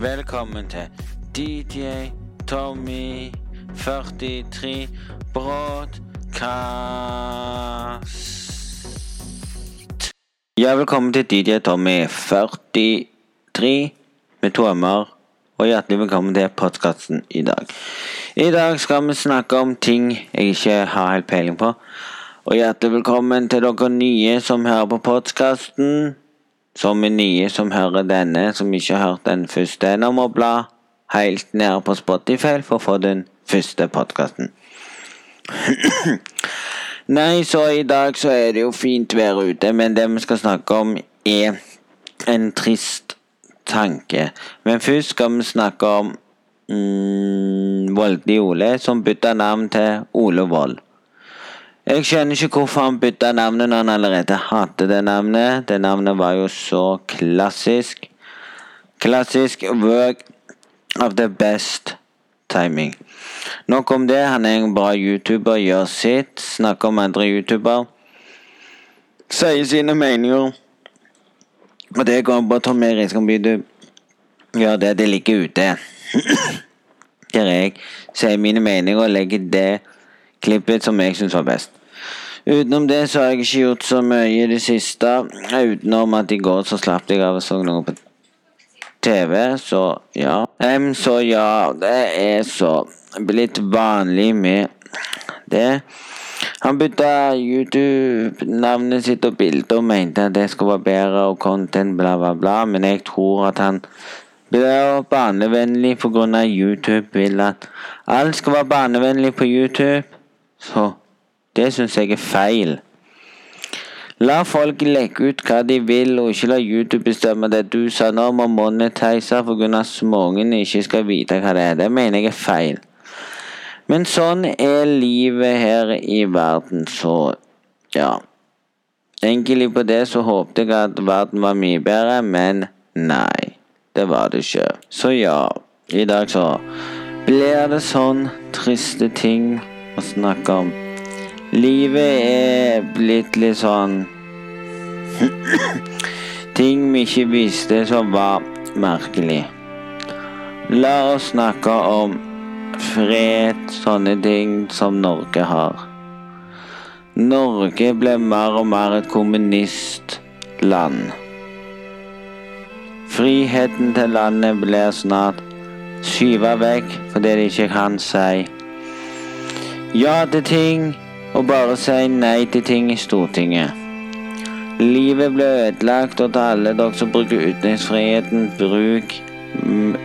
Velkommen til DJ Tommy 43 Broadcast. Ja, velkommen til DJ Tommy 43 med to m-er. Og hjertelig velkommen til podkasten i dag. I dag skal vi snakke om ting jeg ikke har helt peiling på. Og hjertelig velkommen til dere nye som hører på podkasten. Som er nye som hører denne, som ikke har hørt den første. Nå må bla helt nede på Spotify for å få den første podkasten. Nei, så i dag så er det jo fint vær ute, men det vi skal snakke om, er en trist tanke. Men først skal vi snakke om mm, Voldelig Ole, som bytta navn til Ole Vold. Jeg skjønner ikke hvorfor han bytta navnet når han allerede hadde det navnet. Det navnet var jo så klassisk. Klassisk work of the best timing. Nok om det. Han er en bra YouTuber, gjør sitt, snakker om andre YouTuber. Sier sine meninger. Og det går på Tom Erik begynne å gjøre det. Det ligger ute. Der jeg sier mine meninger og legger det klippet som jeg syns var best. Utenom det så har jeg ikke gjort så mye i det siste. Utenom at i går så slapp jeg av og så noe på TV, så ja. Um, så ja, det er så blitt vanlig med det. Han bytta YouTube-navnet sitt og bildet og mente at det skulle være bedre og content, bla, bla, bla. Men jeg tror at han blir barnevennlig pga. YouTube. Vil at alt skal være barnevennlig på YouTube. Så det syns jeg er feil. La folk legge ut hva de vil, og ikke la YouTube bestemme det. Du sa nå må monetize pga. småungene ikke skal vite hva det er. Det mener jeg er feil. Men sånn er livet her i verden, så ja. Egentlig på det så håpte jeg at verden var mye bedre, men nei. Det var det ikke. Så ja, i dag så blir det sånn triste ting å snakke om. Livet er blitt litt sånn Ting vi ikke visste som var merkelig. La oss snakke om fred, sånne ting som Norge har. Norge ble mer og mer et kommunistland. Friheten til landet blir snart skyva vekk fordi de ikke kan si ja til ting og bare si nei til ting i Stortinget. Livet ble ødelagt, og til alle dere som bruker utenriksfriheten, bruk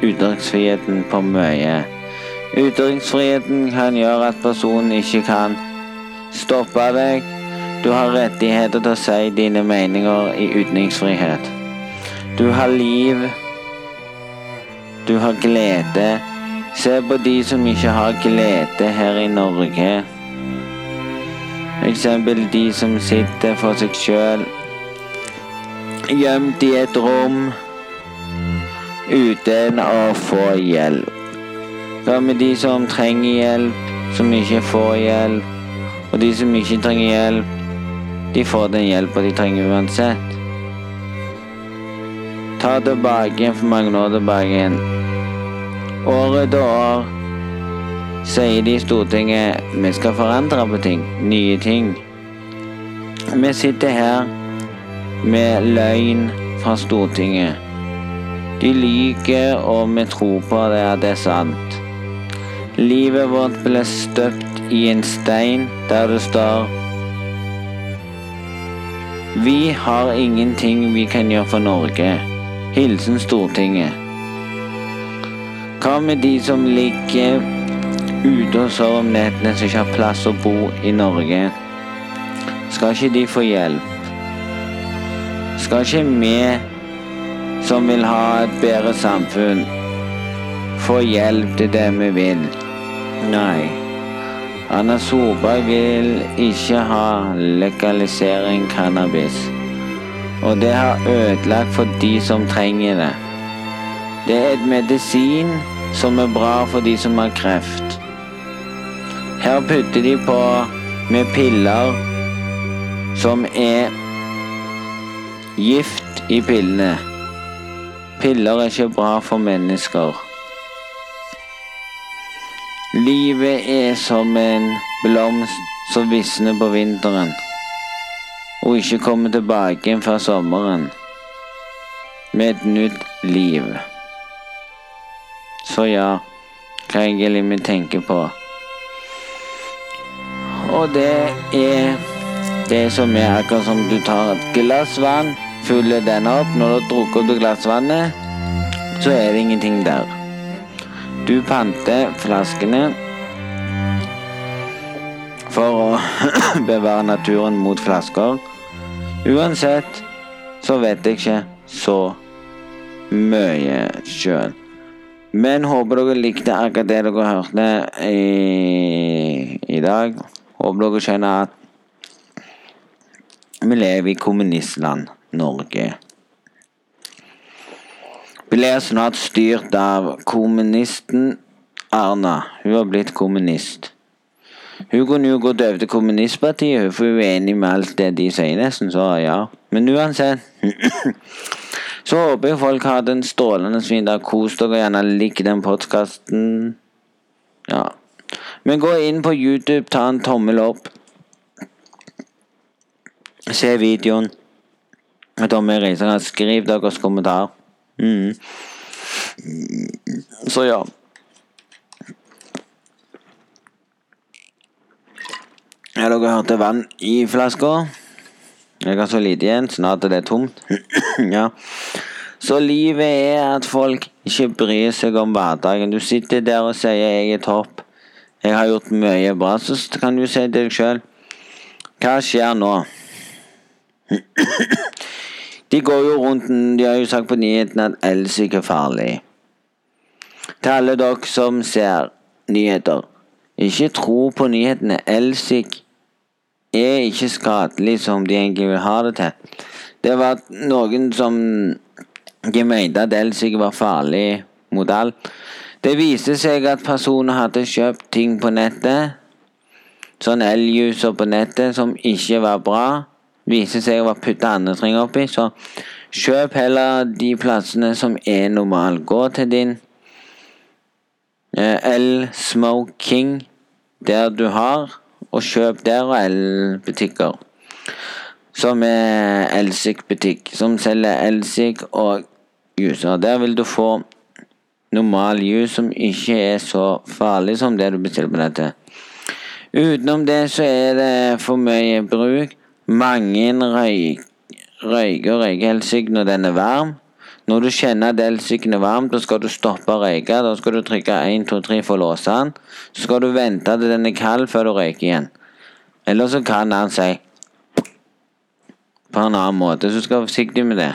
utenriksfriheten på mye. Utenriksfriheten kan gjøre at personen ikke kan stoppe deg. Du har rettigheter til å si dine meninger i utenriksfrihet. Du har liv. Du har glede. Se på de som ikke har glede her i Norge. Eksempel de som sitter for seg sjøl, gjemt i et rom uten å få hjelp. Hva med de som trenger hjelp, som ikke får hjelp? Og de som ikke trenger hjelp, de får den hjelpa de trenger uansett. Ta tilbake for mange år tilbake. År etter år sier de i Stortinget vi skal forandre på ting. Nye ting. Vi sitter her med løgn fra Stortinget. De lyver, og vi tror på det at det er sant. Livet vårt ble støpt i en stein der det står Vi har ingenting vi kan gjøre for Norge. Hilsen Stortinget. Hva med de som ligger ute og sover om nettene som ikke har plass å bo i Norge? Skal ikke de få hjelp? Skal ikke vi som vil ha et bedre samfunn, få hjelp til det vi vil? Nei. Anna Solberg vil ikke ha legalisering cannabis. Og det har ødelagt for de som trenger det. Det er et medisin som er bra for de som har kreft. Her putter de på med piller som er gift i pillene. Piller er ikke bra for mennesker. Livet er som en blomst som visner på vinteren, og ikke kommer tilbake igjen før sommeren med et nytt liv. Så ja, hva egentlig vi tenker på. Og det er det som er akkurat som du tar et glass vann, fyller den opp. Når du har drukket glassvannet, så er det ingenting der. Du panter flaskene for å bevare naturen mot flasker. Uansett så vet jeg ikke så mye sjøl. Men håper dere likte akkurat det dere hørte i, i dag. Håper dere skjønner at vi lever i kommunistland Norge. Vi Blir snart styrt av kommunisten Erna. Hun har blitt kommunist. Hun kunne jo gått over til kommunistpartiet, for hun er enig med alt det de sier, nesten, så ja. Men uansett Så håper jeg folk har hatt en strålende fin dag. Kos dere, gjerne lik den podkasten. Ja. Men gå inn på YouTube, ta en tommel opp. Se videoen. Tommy kan skriv deres kommentar. Mm. Så ja. Ja, dere hørte vann i flaska. Jeg har så lite igjen, snart er det tomt. ja. Så livet er at folk ikke bryr seg om hverdagen. Du sitter der og sier 'jeg er topp', 'jeg har gjort mye bra', så kan du si til deg sjøl 'hva skjer nå'? De går jo rundt De har jo sagt på nyhetene at elsik er farlig. Til alle dere som ser nyheter. Ikke tro på nyhetene. Elsik er ikke skadelig som de egentlig vil ha det til. Det var noen som de mente at elsik var farlig mot alt. Det viste seg at personer hadde kjøpt ting på nettet, sånn eljuser på nettet, som ikke var bra. Viste seg å putta andre ting oppi, så kjøp heller de plassene som er normal. Gå til din eh, El-Smoking der du har, og kjøp der og elbutikker. Som er Elsik-butikk, som selger Elsik og juicer. Der vil du få normal juice som ikke er så farlig som det du bestiller på dette. Utenom det så er det for mye bruk. Mange røyker røyker Elsik når den er varm. Når du kjenner at elsykkelen er varm, da skal du stoppe å røyke. Da skal du trykke 1, 2, 3 for å låse den. Så skal du vente til den er kald før du røyker igjen. Eller så kan han si på en annen måte, så skal du være forsiktig med det.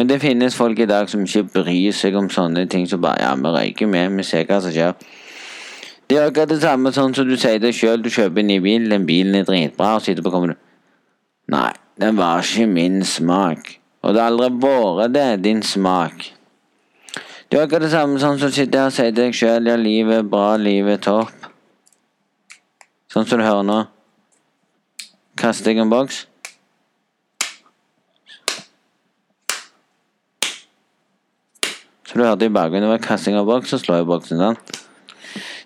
Men det finnes folk i dag som ikke bryr seg om sånne ting. Så bare ja, vi røyker med, vi ser hva som skjer. Det er akkurat det samme sånn som du sier det sjøl. Du kjøper en ny bil, den bilen er dritbra, og så på kommer du Nei, den var ikke min smak. Og det har aldri vært det, din smak. Det er akkurat det samme som å sitte her og si til deg sjøl ja, livet er bra, livet er topp. Sånn som du hører nå. Kaster jeg en boks? Så du hørte i bakgrunnen det var kasting av boks, så slår i boksen sant?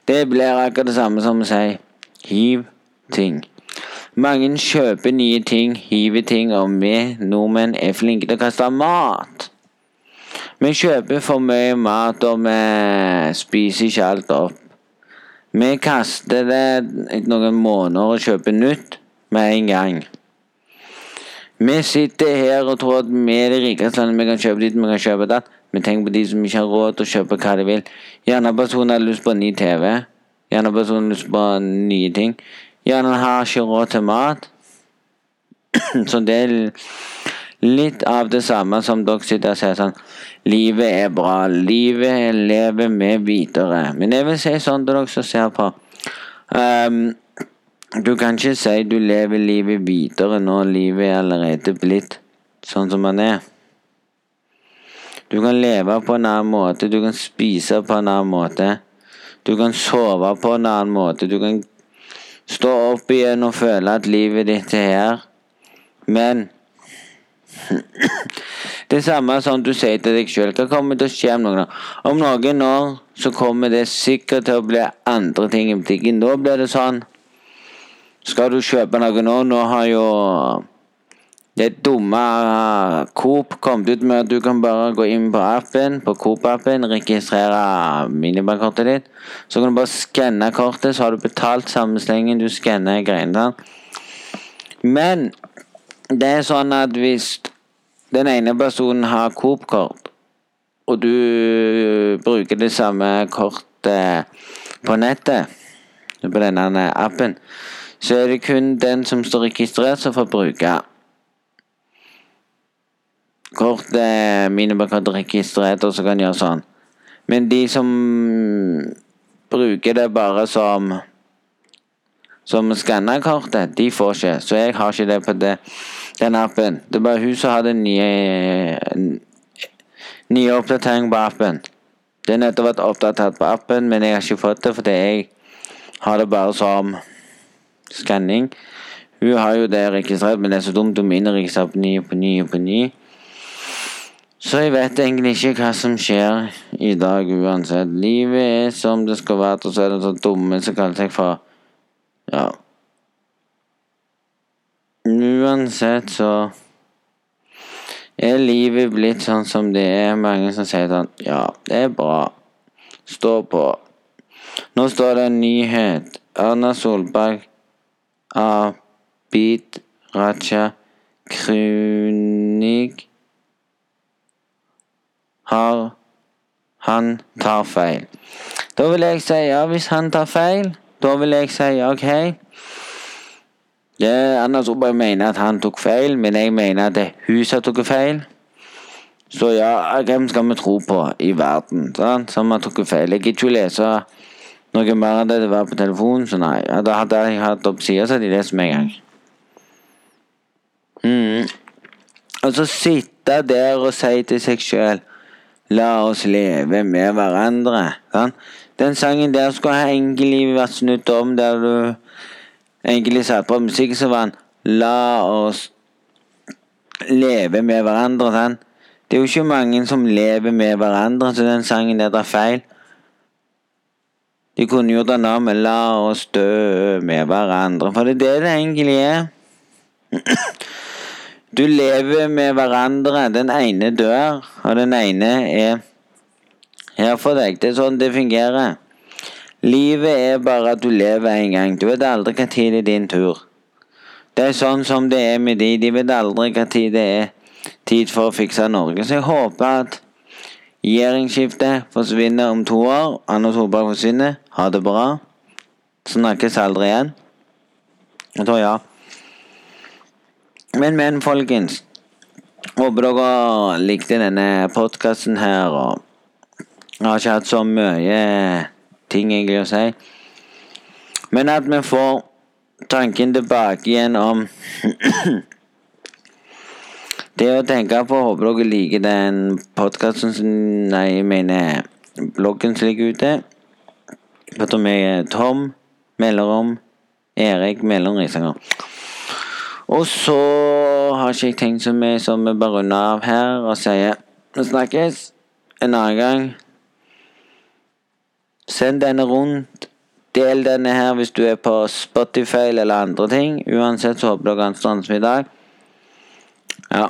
Det blir akkurat det samme som å si hiv ting. Mange kjøper nye ting, hiver ting, og vi nordmenn er flinke til å kaste mat. Vi kjøper for mye mat, og vi spiser ikke alt opp. Vi kaster det etter noen måneder og kjøper nytt med en gang. Vi sitter her og tror at vi er det rikeste landet. Vi kan kjøpe dit, vi kan kjøpe det. Vi tenker på de som ikke har råd til å kjøpe hva de vil. Gjerne personen har lyst på ny TV. Gjerne personen har lyst på nye ting. Gjerne har ikke råd til mat. Så det er litt av det samme som dere sitter og sier sånn Livet er bra. Livet lever vi videre. Men jeg vil si sånn til dere som ser på um, Du kan ikke si du lever livet videre når livet er allerede blitt sånn som man er. Du kan leve på en annen måte. Du kan spise på en annen måte. Du kan sove på en annen måte. Du kan Stå opp igjen og føle at livet ditt er her. Men Det samme som du sier til deg sjøl. Hva kommer til å skje om noen år? Om noen år så kommer det sikkert til å bli andre ting i butikken. Da blir det sånn Skal du kjøpe noe nå? Nå har jo det dumme Coop kom ut med at du kan bare gå inn på appen, på Coop-appen, registrere minibankkortet ditt. Så kan du bare skanne kortet, så har du betalt samme slengen du skanner greiene. Men det er sånn at hvis den ene personen har Coop-kort, og du bruker det samme kortet på nettet, på denne appen, så er det kun den som står registrert, som får bruke kortet minibankkort registrert, og så kan gjøre sånn. Men de som bruker det bare som som skanner kortet, de får ikke. Så jeg har ikke det på det, den appen. Det er bare hun som har den nye nye oppdatering på appen. Det har nettopp vært oppdatert på appen, men jeg har ikke fått det fordi jeg har det bare som skanning. Hun har jo det registrert, men det er så dumt om minne registrere på ny på ny på ny. Så jeg vet egentlig ikke hva som skjer i dag uansett. Livet er som det skal være, og så er det så dumme som kaller seg for Ja. Uansett så er livet blitt sånn som det er. Mange som sier sånn Ja, det er bra. Stå på. Nå står det en nyhet. Erna Solberg, Abid Raja, Krunig har han tar feil. Da vil jeg si ja, hvis han tar feil, da vil jeg si ok. Det Anna Solberg mener at han tok feil, men jeg mener at det hun som tok feil. Så ja, hvem skal vi tro på i verden sant? som har tatt feil? Jeg gidder ikke lese noe mer av det det var på telefonen, så nei. Da hadde jeg hatt opp sida, så hadde de lest en gang. Mm. Og så sitte der og si til seg sjøl La oss leve med hverandre. Sant? Den sangen der skulle egentlig vært snudd om, der du egentlig satt på musikk som var La oss leve med hverandre. Sant? Det er jo ikke mange som lever med hverandre, så den sangen der tar feil. De kunne gjort den om 'La oss dø med hverandre', for det er det det egentlig er. Du lever med hverandre. Den ene dør, og den ene er her for deg. Det er sånn det fungerer. Livet er bare at du lever en gang. Du vet aldri tid det er din tur. Det er sånn som det er med de. De vet aldri tid det er tid for å fikse Norge. Så jeg håper at regjeringsskiftet forsvinner om to år. Anna Solberg forsvinner. Ha det bra. Snakkes aldri igjen. Jeg tror ja. Men, men, folkens. Håper dere likte denne podkasten her. og Jeg har ikke hatt så mye ting egentlig å si. Men at vi får tanken tilbake igjen om Det å tenke på Håper dere liker den podkasten som Nei, jeg mener bloggen som ligger ute. Om melder Tom Melderom Erik Mellom Risanger. Og så har ikke jeg tenkt så mye, så vi bare runder av her og sier vi snakkes en annen gang. Send denne rundt. Del denne her hvis du er på Spotify eller andre ting. Uansett så håper dere han står som i dag. Ja.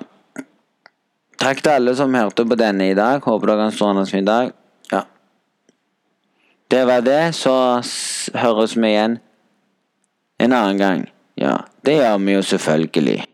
Takk til alle som hørte på denne i dag. Håper dere kan stå som i dag. Ja. Det var det. Så høres vi igjen en annen gang. Ja, det gjør vi jo selvfølgelig.